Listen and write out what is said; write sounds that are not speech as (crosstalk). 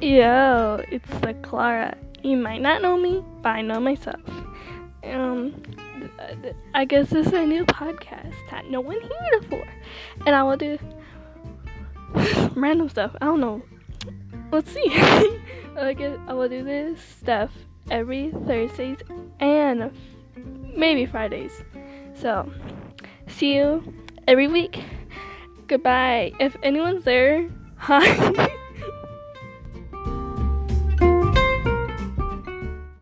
Yo, it's the Clara. You might not know me, but I know myself. Um, I guess this is a new podcast that no one heard before, and I will do (laughs) random stuff. I don't know. Let's see. (laughs) I guess I will do this stuff every Thursdays and maybe Fridays. So, see you every week. Goodbye. If anyone's there, (laughs) hi.